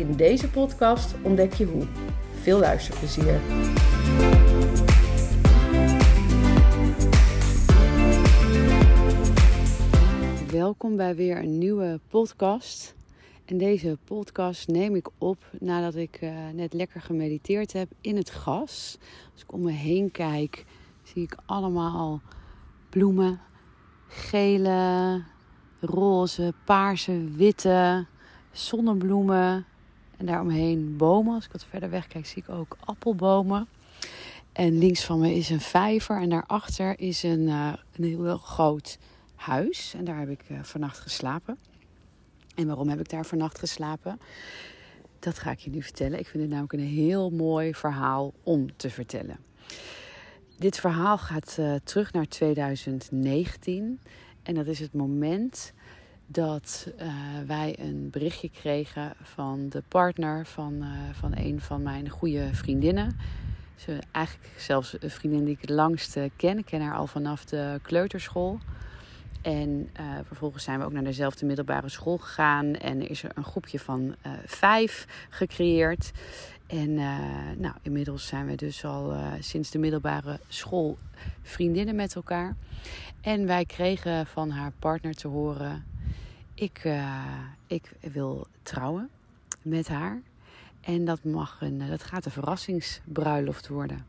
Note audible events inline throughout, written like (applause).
In deze podcast ontdek je hoe. Veel luisterplezier. Welkom bij weer een nieuwe podcast. En deze podcast neem ik op nadat ik uh, net lekker gemediteerd heb in het gras. Als ik om me heen kijk, zie ik allemaal bloemen. Gele, roze, paarse, witte, zonnebloemen. En daaromheen bomen. Als ik wat verder weg kijk, zie ik ook appelbomen. En links van me is een vijver. En daarachter is een, uh, een heel groot huis. En daar heb ik uh, vannacht geslapen. En waarom heb ik daar vannacht geslapen? Dat ga ik je nu vertellen. Ik vind het namelijk een heel mooi verhaal om te vertellen. Dit verhaal gaat uh, terug naar 2019. En dat is het moment dat uh, wij een berichtje kregen van de partner van, uh, van een van mijn goede vriendinnen. Ze, eigenlijk zelfs een vriendin die ik het langst ken. Ik ken haar al vanaf de kleuterschool. En vervolgens zijn we ook naar dezelfde middelbare school gegaan. En is er een groepje van vijf gecreëerd. En nou, inmiddels zijn we dus al sinds de middelbare school vriendinnen met elkaar. En wij kregen van haar partner te horen ik, uh, ik wil trouwen met haar. En dat, mag een, dat gaat een verrassingsbruiloft worden.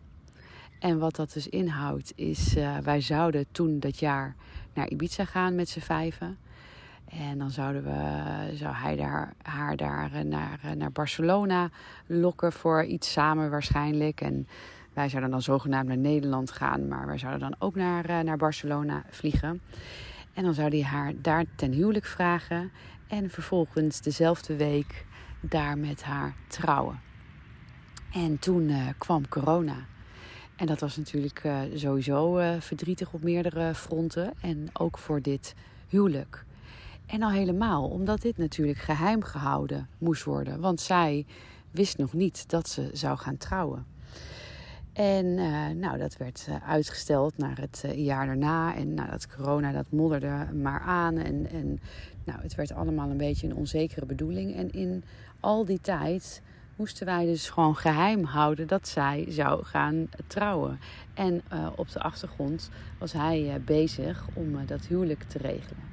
En wat dat dus inhoudt, is uh, wij zouden toen dat jaar naar Ibiza gaan met z'n vijven. En dan zouden we, zou hij daar, haar daar eh, naar, naar Barcelona lokken voor iets samen waarschijnlijk. En wij zouden dan zogenaamd naar Nederland gaan, maar wij zouden dan ook naar, naar Barcelona vliegen. En dan zou hij haar daar ten huwelijk vragen en vervolgens dezelfde week daar met haar trouwen. En toen uh, kwam corona. En dat was natuurlijk uh, sowieso uh, verdrietig op meerdere fronten. En ook voor dit huwelijk. En al helemaal omdat dit natuurlijk geheim gehouden moest worden. Want zij wist nog niet dat ze zou gaan trouwen. En uh, nou, dat werd uh, uitgesteld naar het uh, jaar daarna. En nou, dat corona, dat modderde maar aan. En, en nou, het werd allemaal een beetje een onzekere bedoeling. En in al die tijd moesten wij dus gewoon geheim houden dat zij zou gaan trouwen. En op de achtergrond was hij bezig om dat huwelijk te regelen.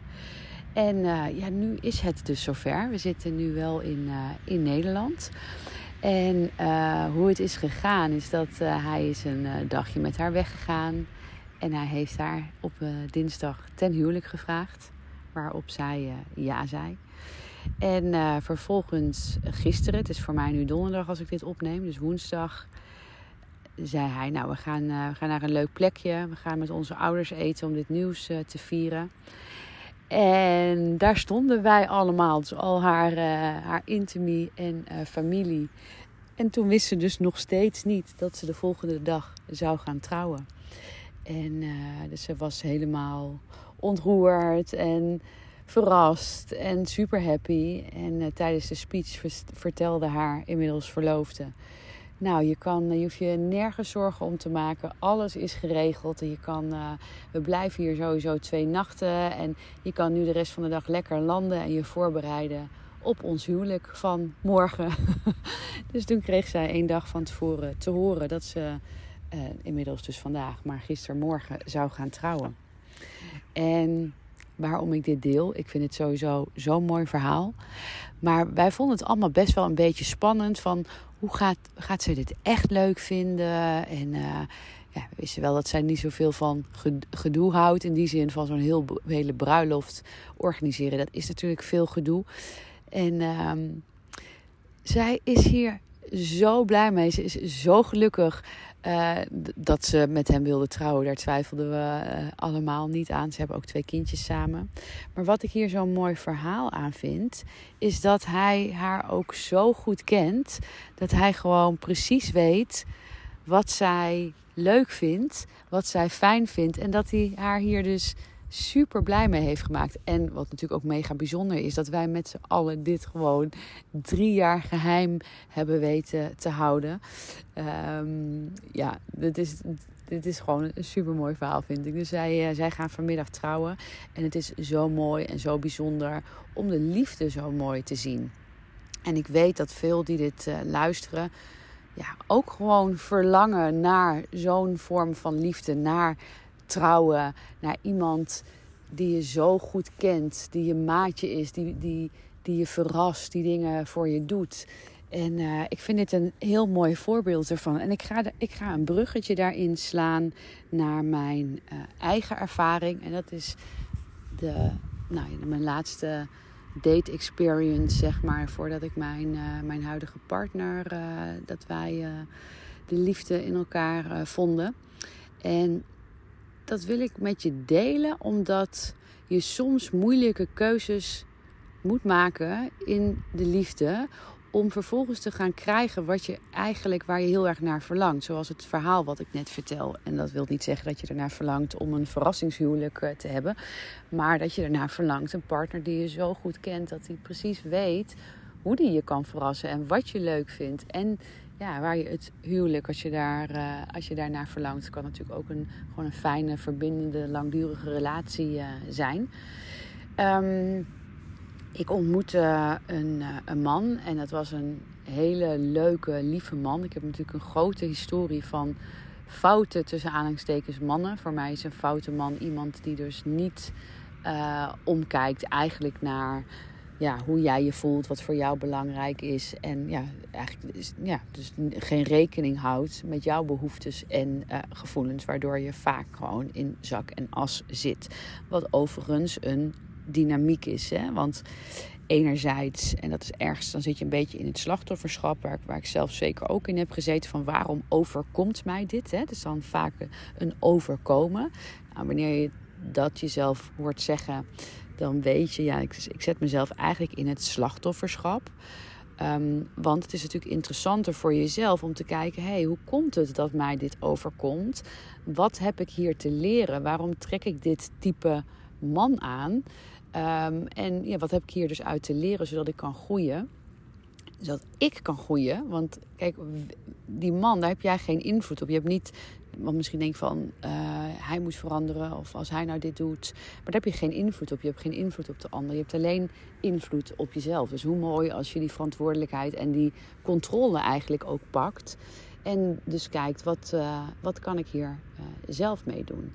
En ja, nu is het dus zover. We zitten nu wel in, in Nederland. En uh, hoe het is gegaan is dat uh, hij is een uh, dagje met haar weggegaan. En hij heeft haar op dinsdag ten huwelijk gevraagd. Waarop zij ja zei. En vervolgens gisteren, het is voor mij nu donderdag als ik dit opneem, dus woensdag, zei hij: Nou, we gaan, we gaan naar een leuk plekje. We gaan met onze ouders eten om dit nieuws te vieren. En daar stonden wij allemaal, dus al haar, uh, haar intimie en uh, familie. En toen wist ze dus nog steeds niet dat ze de volgende dag zou gaan trouwen. En uh, dus ze was helemaal ontroerd en verrast en super happy. En tijdens de speech vertelde haar inmiddels verloofde nou, je, kan, je hoeft je nergens zorgen om te maken. Alles is geregeld. Je kan, uh, we blijven hier sowieso twee nachten. En je kan nu de rest van de dag lekker landen en je voorbereiden op ons huwelijk van morgen. (laughs) dus toen kreeg zij één dag van tevoren te horen dat ze uh, inmiddels dus vandaag, maar gistermorgen zou gaan trouwen. En waarom ik dit deel. Ik vind het sowieso zo'n mooi verhaal. Maar wij vonden het allemaal best wel een beetje spannend. Van hoe gaat, gaat zij dit echt leuk vinden? En uh, ja, we wisten wel dat zij niet zoveel van gedoe houdt. In die zin van zo'n heel, hele bruiloft organiseren. Dat is natuurlijk veel gedoe. En um, zij is hier zo blij mee. Ze is zo gelukkig Uh, dat ze met hem wilde trouwen, daar twijfelden we uh, allemaal niet aan. Ze hebben ook twee kindjes samen. Maar wat ik hier zo'n mooi verhaal aan vind, is dat hij haar ook zo goed kent dat hij gewoon precies weet wat zij leuk vindt, wat zij fijn vindt. En dat hij haar hier dus super blij mee heeft gemaakt. En wat natuurlijk ook mega bijzonder is, dat wij met z'n allen dit gewoon drie jaar geheim hebben weten te houden. Um, ja, dit is, dit is gewoon een super mooi verhaal, vind ik. Dus zij, uh, zij gaan vanmiddag trouwen. En het is zo mooi en zo bijzonder om de liefde zo mooi te zien. En ik weet dat veel die dit uh, luisteren. Ja, ook gewoon verlangen naar zo'n vorm van liefde. Naar trouwen naar iemand die je zo goed kent, die je maatje is, die, die, die je verrast, die dingen voor je doet. En uh, ik vind dit een heel mooi voorbeeld ervan. En ik ga, de, ik ga een bruggetje daarin slaan naar mijn uh, eigen ervaring. En dat is de, nou, mijn laatste date experience, zeg maar, voordat ik mijn, uh, mijn huidige partner, dat wij de liefde in elkaar vonden. En dat wil ik met je delen, omdat je soms moeilijke keuzes moet maken in de liefde. Om vervolgens te gaan krijgen wat je eigenlijk waar je heel erg naar verlangt. Zoals het verhaal wat ik net vertel. En dat wil niet zeggen dat je ernaar verlangt om een verrassingshuwelijk eh, te hebben. Maar dat je ernaar verlangt een partner die je zo goed kent dat hij precies weet hoe die je kan verrassen en wat je leuk vindt. En ja, waar je het huwelijk, als je, daar, uh, als je daarnaar verlangt, kan natuurlijk ook een, gewoon een fijne, verbindende, langdurige relatie uh, zijn. Um, ik ontmoette een, uh, een man en dat was een hele leuke, lieve man. Ik heb natuurlijk een grote historie van fouten tussen aanhalingstekens mannen. Voor mij is een foute man iemand die dus niet omkijkt eigenlijk naar ja, hoe jij je voelt, wat voor jou belangrijk is. En ja, eigenlijk ja, dus geen rekening houdt met jouw behoeftes en uh, gevoelens, waardoor je vaak gewoon in zak en as zit. Wat overigens een dynamiek is. Hè? Want enerzijds, en dat is ergens, dan zit je een beetje in het slachtofferschap, waar, waar ik zelf zeker ook in heb gezeten, van waarom overkomt mij dit? Hè? Dus dan vaak een overkomen. Nou, wanneer je dat jezelf hoort zeggen, dan weet je, ja, ik, ik zet mezelf eigenlijk in het slachtofferschap. Um, want het is natuurlijk interessanter voor jezelf om te kijken: hey, hoe komt het dat mij dit overkomt? Wat heb ik hier te leren? Waarom trek ik dit type man aan? Um, en ja, wat heb ik hier dus uit te leren zodat ik kan groeien? Zodat ik kan groeien. Want kijk, die man, daar heb jij geen invloed op. Je hebt niet want misschien denk van uh, hij moet veranderen of als hij nou dit doet. Maar daar heb je geen invloed op. Je hebt geen invloed op de ander. Je hebt alleen invloed op jezelf. Dus hoe mooi als je die verantwoordelijkheid en die controle eigenlijk ook pakt. En dus kijkt, wat, uh, wat kan ik hier uh, zelf mee doen?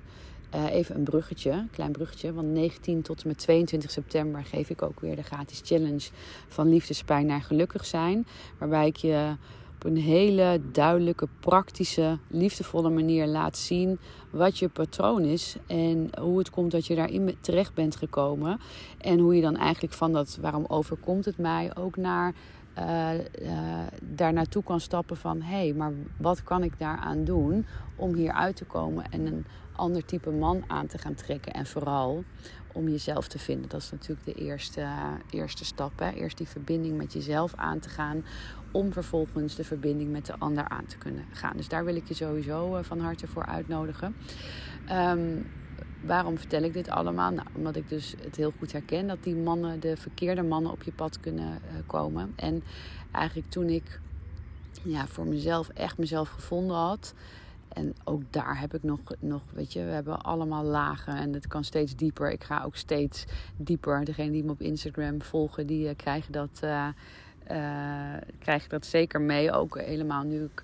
even een bruggetje, klein bruggetje. Want 19 tot en met 22 september geef ik ook weer de gratis challenge van liefdespijn naar gelukkig zijn. Waarbij ik je een hele duidelijke, praktische, liefdevolle manier laat zien wat je patroon is en hoe het komt dat je daarin terecht bent gekomen. En hoe je dan eigenlijk van dat waarom overkomt het mij ook naar uh, uh, daar naartoe kan stappen van hé, hey, maar wat kan ik daaraan doen om hier uit te komen en een ander type man aan te gaan trekken. En vooral om jezelf te vinden. Dat is natuurlijk de eerste, eerste stap. Hè? Eerst die verbinding met jezelf aan te gaan. Om vervolgens de verbinding met de ander aan te kunnen gaan. Dus daar wil ik je sowieso eh, van harte voor uitnodigen. Um, waarom vertel ik dit allemaal? Nou, omdat ik dus het heel goed herken dat die mannen, de verkeerde mannen, op je pad kunnen uh, komen. En eigenlijk toen ik ja, voor mezelf echt mezelf gevonden had en ook daar heb ik nog, nog, weet je, we hebben allemaal lagen en het kan steeds dieper. Ik ga ook steeds dieper. Degene die me op Instagram volgen, die uh, krijgen, dat, uh, uh, krijgen dat zeker mee. Ook helemaal nu ik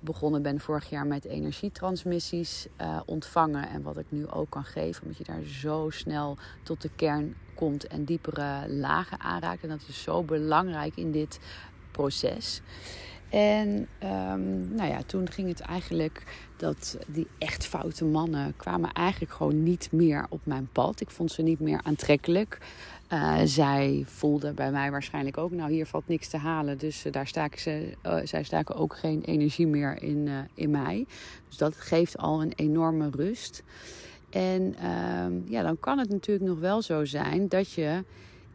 begonnen ben vorig jaar met energietransmissies ontvangen. En wat ik nu ook kan geven, omdat je daar zo snel tot de kern komt en diepere lagen aanraakt. En dat is zo belangrijk in dit proces. En um, nou ja, toen ging het eigenlijk dat die echt foute mannen kwamen eigenlijk gewoon niet meer op mijn pad. Ik vond ze niet meer aantrekkelijk. Uh, zij voelde bij mij waarschijnlijk ook, nou hier valt niks te halen. Dus uh, daar staken ze, uh, zij staken ook geen energie meer in, in mij. Dus dat geeft al een enorme rust. En ehm, ja, dan kan het natuurlijk nog wel zo zijn dat je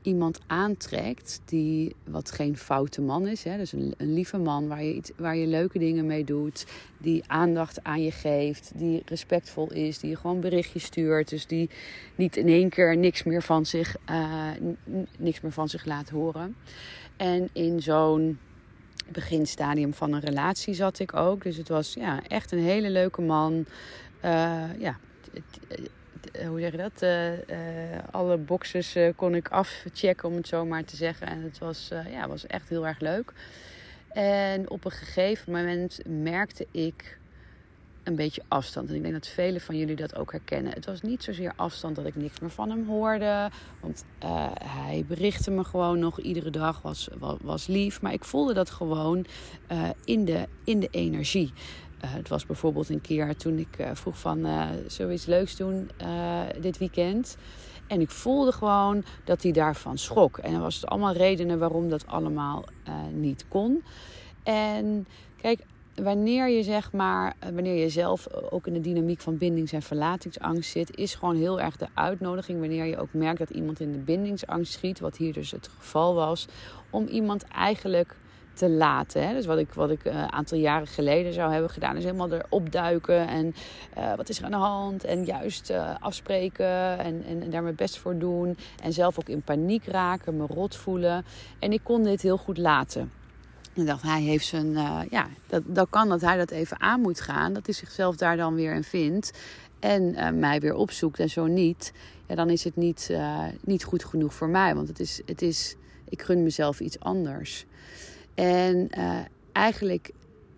iemand aantrekt die wat geen foute man is. Hè? Dus een, een, lieve man waar je, iets, waar je leuke dingen mee doet. Die aandacht aan je geeft. Die respectvol is. Die je gewoon berichtjes stuurt. Dus die niet in één keer niks meer van zich, uh, niks meer van zich laat horen. En in zo'n beginstadium van een relatie zat ik ook. Dus het was ja, echt een hele leuke man. Uh, ja, eh, hoe zeg je dat? Uh, uh, alle boxes kon ik afchecken, om het zo maar te zeggen. En het was, ja, was echt heel erg leuk. En op een gegeven moment merkte ik een beetje afstand. En ik denk dat velen van jullie dat ook herkennen. Het was niet zozeer afstand dat ik niks meer van hem hoorde. Want hij berichtte me gewoon nog iedere dag, was, was, was lief. Maar ik voelde dat gewoon in, de, in de energie. Uh, het was bijvoorbeeld een keer toen ik uh, vroeg van, uh, zullen we iets leuks doen dit weekend? En ik voelde gewoon dat hij daarvan schrok. En er was het allemaal redenen waarom dat allemaal niet kon. En kijk, wanneer je zeg maar, wanneer je zelf ook in de dynamiek van bindings- en verlatingsangst zit, is gewoon heel erg de uitnodiging. Wanneer je ook merkt dat iemand in de bindingsangst schiet, wat hier dus het geval was, om iemand eigenlijk te laten. Hè? Dus wat ik, wat ik een aantal jaren geleden zou hebben gedaan, is helemaal erop duiken. En uh, wat is er aan de hand? En juist uh, afspreken en, en, en, daar mijn best voor doen. En zelf ook in paniek raken, me rot voelen. En ik kon dit heel goed laten. Ik dacht, hij heeft zijn, ja, dat, dat kan dat hij dat even aan moet gaan. Dat hij zichzelf daar dan weer in vindt. En mij weer opzoekt en zo niet. Ja, dan is het niet, niet goed genoeg voor mij. Want het is, het is, ik gun mezelf iets anders. En uh, eigenlijk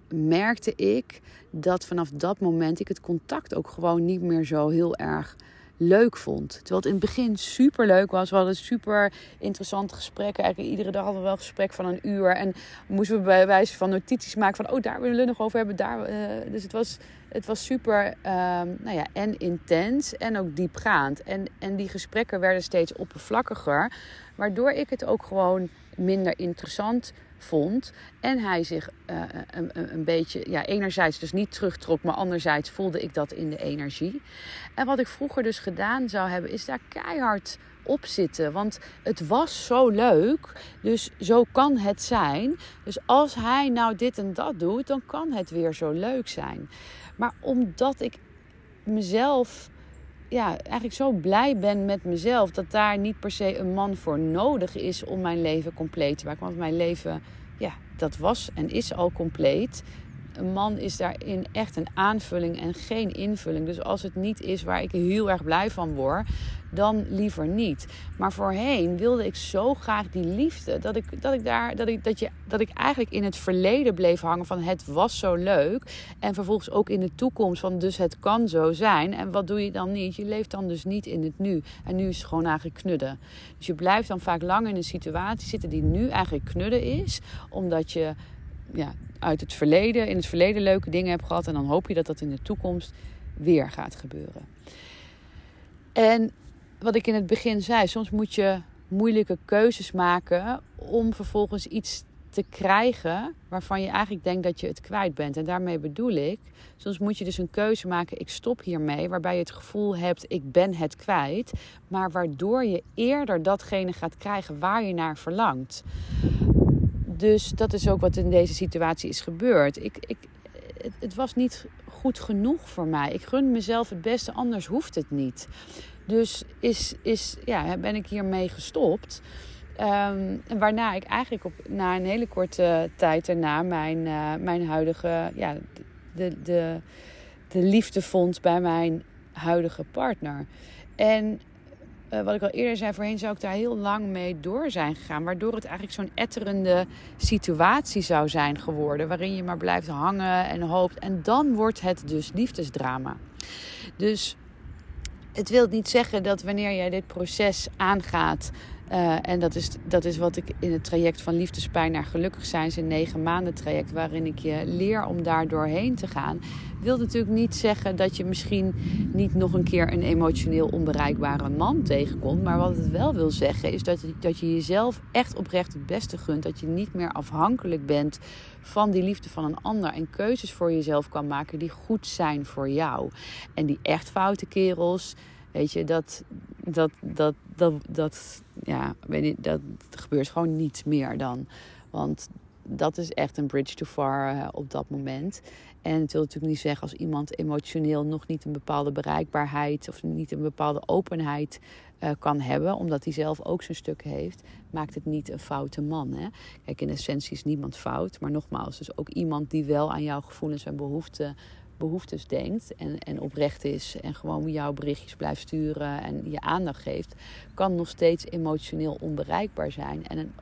merkte ik dat vanaf dat moment ik het contact ook gewoon niet meer zo heel erg leuk vond. Terwijl het in het begin super leuk was. We hadden super interessante gesprekken. Eigenlijk iedere dag hadden we wel een gesprek van een uur. En moesten we bij wijze van notities maken van... oh, daar willen we nog over hebben. Daar, uh, dus het was, het was super um, nou ja, en intens en ook diepgaand. En, en die gesprekken werden steeds oppervlakkiger. Waardoor ik het ook gewoon minder interessant vond. En hij zich uh, een, een, beetje, ja, enerzijds dus niet terugtrok, maar anderzijds voelde ik dat in de energie. En wat ik vroeger dus gedaan zou hebben, is daar keihard op zitten. Want het was zo leuk. Dus zo kan het zijn. Dus als hij nou dit en dat doet, dan kan het weer zo leuk zijn. Maar omdat ik mezelf ja, eigenlijk zo blij ben met mezelf dat daar niet per se een man voor nodig is om mijn leven compleet te maken. Want mijn leven, ja, dat was en is al compleet. Een man is daarin echt een aanvulling en geen invulling. Dus als het niet is waar ik heel erg blij van word, dan liever niet. Maar voorheen wilde ik zo graag die liefde. Dat ik, dat ik, daar, dat ik, dat je, dat ik eigenlijk in het verleden bleef hangen van het was zo leuk. En vervolgens ook in de toekomst van dus het kan zo zijn. En wat doe je dan niet? Je leeft dan dus niet in het nu. En nu is het gewoon eigenlijk knudden. Dus je blijft dan vaak lang in een situatie zitten die nu eigenlijk knudden is. Omdat je ja, uit het verleden, in het verleden leuke dingen hebt gehad. En dan hoop je dat dat in de toekomst weer gaat gebeuren. En wat ik in het begin zei, soms moet je moeilijke keuzes maken om vervolgens iets te krijgen waarvan je eigenlijk denkt dat je het kwijt bent. En daarmee bedoel ik, soms moet je dus een keuze maken, ik stop hiermee, waarbij je het gevoel hebt, ik ben het kwijt, maar waardoor je eerder datgene gaat krijgen waar je naar verlangt. Dus dat is ook wat in deze situatie is gebeurd. Ik, ik, het, was niet goed genoeg voor mij. Ik gun mezelf het beste, anders hoeft het niet. Dus is, is, ja, ben ik hiermee gestopt. Um, waarna ik eigenlijk op, na een hele korte tijd daarna mijn, uh, mijn huidige, ja, de, de, de liefde vond bij mijn huidige partner. En uh, wat ik al eerder zei, voorheen zou ik daar heel lang mee door zijn gegaan. Waardoor het eigenlijk zo'n etterende situatie zou zijn geworden. Waarin je maar blijft hangen en hoopt. En dan wordt het dus liefdesdrama. Dus het wil niet zeggen dat wanneer jij dit proces aangaat, Uh, en dat is, dat is wat ik in het traject van liefdespijn naar gelukkig zijn, zijn negen maanden traject, waarin ik je leer om daar doorheen te gaan. Wil natuurlijk niet zeggen dat je misschien niet nog een keer een emotioneel onbereikbare man tegenkomt. Maar wat het wel wil zeggen is dat, dat je jezelf echt oprecht het beste gunt. Dat je niet meer afhankelijk bent van die liefde van een ander. En keuzes voor jezelf kan maken die goed zijn voor jou. En die echt foute kerels Weet je, dat, dat, dat, dat, dat, ja, weet je, dat gebeurt gewoon niet meer dan. Want dat is echt een bridge too far uh, op dat moment. En het wil natuurlijk niet zeggen als iemand emotioneel nog niet een bepaalde bereikbaarheid of niet een bepaalde openheid uh, kan hebben, omdat hij zelf ook zijn stuk heeft, maakt het niet een foute man. Hè? Kijk, in essentie is niemand fout, maar nogmaals, dus ook iemand die wel aan jouw gevoelens en behoeften behoeftes denkt en, en oprecht is en gewoon jouw berichtjes blijft sturen en je aandacht geeft, kan nog steeds emotioneel onbereikbaar zijn. En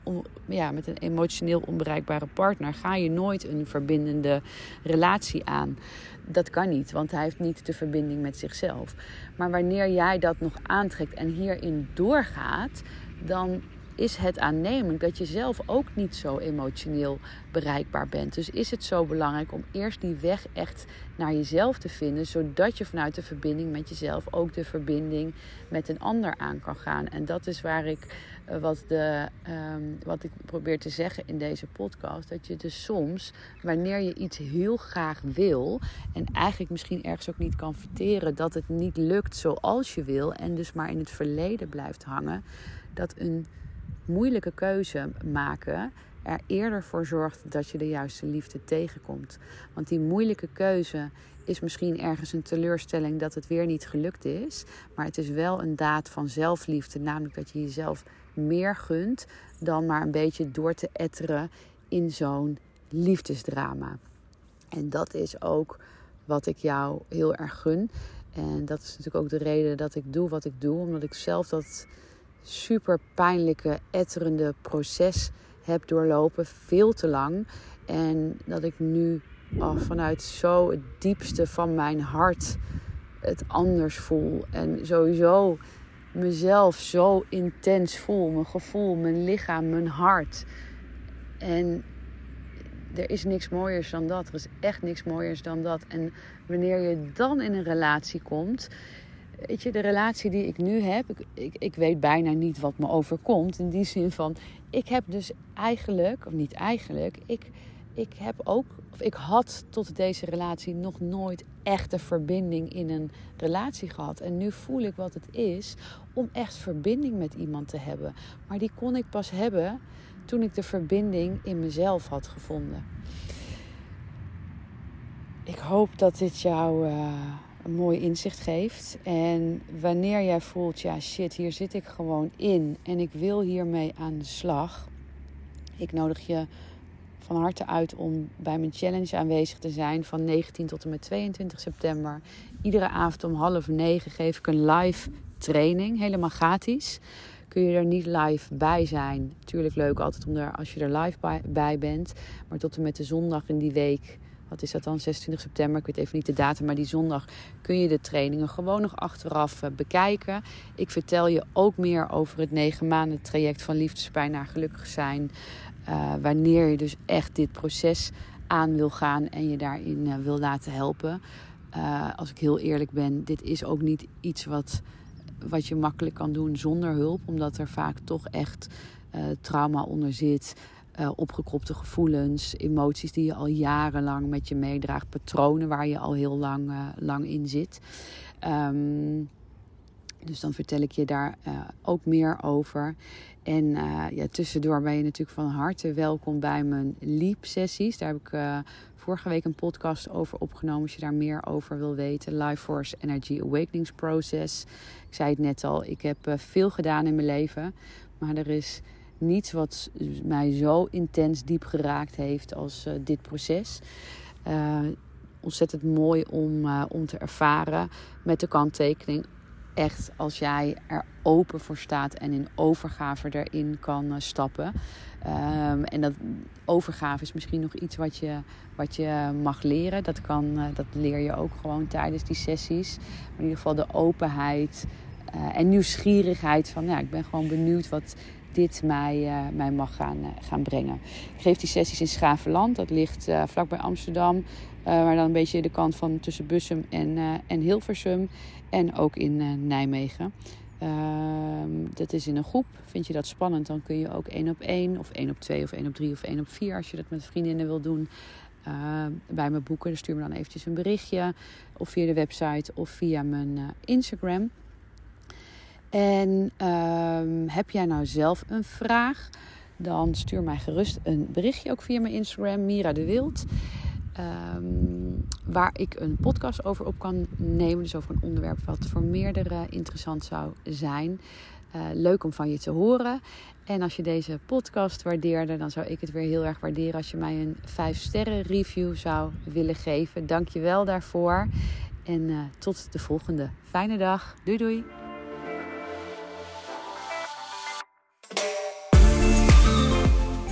ja, met een emotioneel onbereikbare partner ga je nooit een verbindende relatie aan. Dat kan niet, want hij heeft niet de verbinding met zichzelf. Maar wanneer jij dat nog aantrekt en hierin doorgaat, dan is het aannemelijk dat je zelf ook niet zo emotioneel bereikbaar bent. Dus is het zo belangrijk om eerst die weg echt naar jezelf te vinden, zodat je vanuit de verbinding met jezelf ook de verbinding met een ander aan kan gaan. En dat is waar ik eh, wat, de, ehm, wat ik probeer te zeggen in deze podcast. Dat je dus soms, wanneer je iets heel graag wil en eigenlijk misschien ergens ook niet kan verteren dat het niet lukt zoals je wil en dus maar in het verleden blijft hangen, dat een moeilijke keuze maken er eerder voor zorgt dat je de juiste liefde tegenkomt. Want die moeilijke keuze is misschien ergens een teleurstelling dat het weer niet gelukt is. Maar het is wel een daad van zelfliefde. Namelijk dat je jezelf meer gunt dan maar een beetje door te etteren in zo'n liefdesdrama. En dat is ook wat ik jou heel erg gun. En dat is natuurlijk ook de reden dat ik doe wat ik doe. Omdat ik zelf dat super pijnlijke, etterende proces heb doorlopen, veel te lang. En dat ik nu oh, vanuit zo het diepste van mijn hart het anders voel. En sowieso mezelf zo intens voel. Mijn gevoel, mijn lichaam, mijn hart. En er is niks mooiers dan dat. Er is echt niks mooiers dan dat. En wanneer je dan in een relatie komt weet je, de relatie die ik nu heb, ik, ik, ik, weet bijna niet wat me overkomt. In die zin van, ik heb dus eigenlijk, of niet eigenlijk, ik, ik heb ook, of ik had tot deze relatie nog nooit echte verbinding in een relatie gehad. En nu voel ik wat het is om echt verbinding met iemand te hebben. Maar die kon ik pas hebben toen ik de verbinding in mezelf had gevonden. Ik hoop dat dit jou. Uh, een mooi inzicht geeft. En wanneer jij voelt, ja shit, hier zit ik gewoon in en ik wil hiermee aan de slag. Ik nodig je van harte uit om bij mijn challenge aanwezig te zijn van 19 tot en met 22 september. Iedere avond om half negen geef ik een live training, helemaal gratis. Kun je er niet live bij zijn? Tuurlijk leuk altijd om er, als je er live bij, bij bent. Maar tot en met de zondag in die week wat is dat dan, 26 september, ik weet even niet de datum, maar die zondag kun je de trainingen gewoon nog achteraf eh, bekijken. Ik vertel je ook meer over het negen maanden traject van liefdespijn naar gelukkig zijn. Uh, wanneer je dus echt dit proces aan wil gaan en je daarin uh, wil laten helpen. Als ik heel eerlijk ben, dit is ook niet iets wat, wat je makkelijk kan doen zonder hulp, omdat er vaak toch echt trauma onder zit uh, opgekropte gevoelens, emoties die je al jarenlang met je meedraagt, patronen waar je al heel lang, uh, lang in zit. Um, dus dan vertel ik je daar uh, ook meer over. En ja, tussendoor ben je natuurlijk van harte welkom bij mijn Leap-sessies. Daar heb ik vorige week een podcast over opgenomen. Als je daar meer over wil weten. Life Force Energy Awakenings Process. Ik zei het net al, ik heb veel gedaan in mijn leven. Maar er is niets wat mij zo intens diep geraakt heeft als uh, dit proces. Uh, ontzettend mooi om, uh, om te ervaren met de kanttekening. Echt als jij er open voor staat en in overgave erin kan stappen. Um, en dat overgave is misschien nog iets wat je, wat je mag leren. Dat, kan, dat leer je ook gewoon tijdens die sessies. Maar in ieder geval de openheid en nieuwsgierigheid van ja, ik ben gewoon benieuwd wat dit mij, uh, mij mag gaan, uh, gaan brengen. Ik geef die sessies in Schavenland, dat ligt uh, vlakbij Amsterdam. maar dan een beetje de kant van tussen Bussum en, en Hilversum. En ook in Nijmegen. Ehm, dat is in een groep. Vind je dat spannend, dan kun je ook één op één, of één op twee, of één op drie, of één op vier, als je dat met vriendinnen wil doen, bij me boeken. Dan stuur me dan eventjes een berichtje, of via de website, of via mijn Instagram. En um, heb jij nou zelf een vraag? Dan stuur mij gerust een berichtje ook via mijn Instagram, Mira de Wild. Um, waar ik een podcast over op kan nemen. Dus over een onderwerp wat voor meerdere interessant zou zijn. Uh, leuk om van je te horen. En als je deze podcast waardeerde, dan zou ik het weer heel erg waarderen als je mij een 5 sterren review zou willen geven. Dank je wel daarvoor. En uh, tot de volgende. Fijne dag. Doei doei.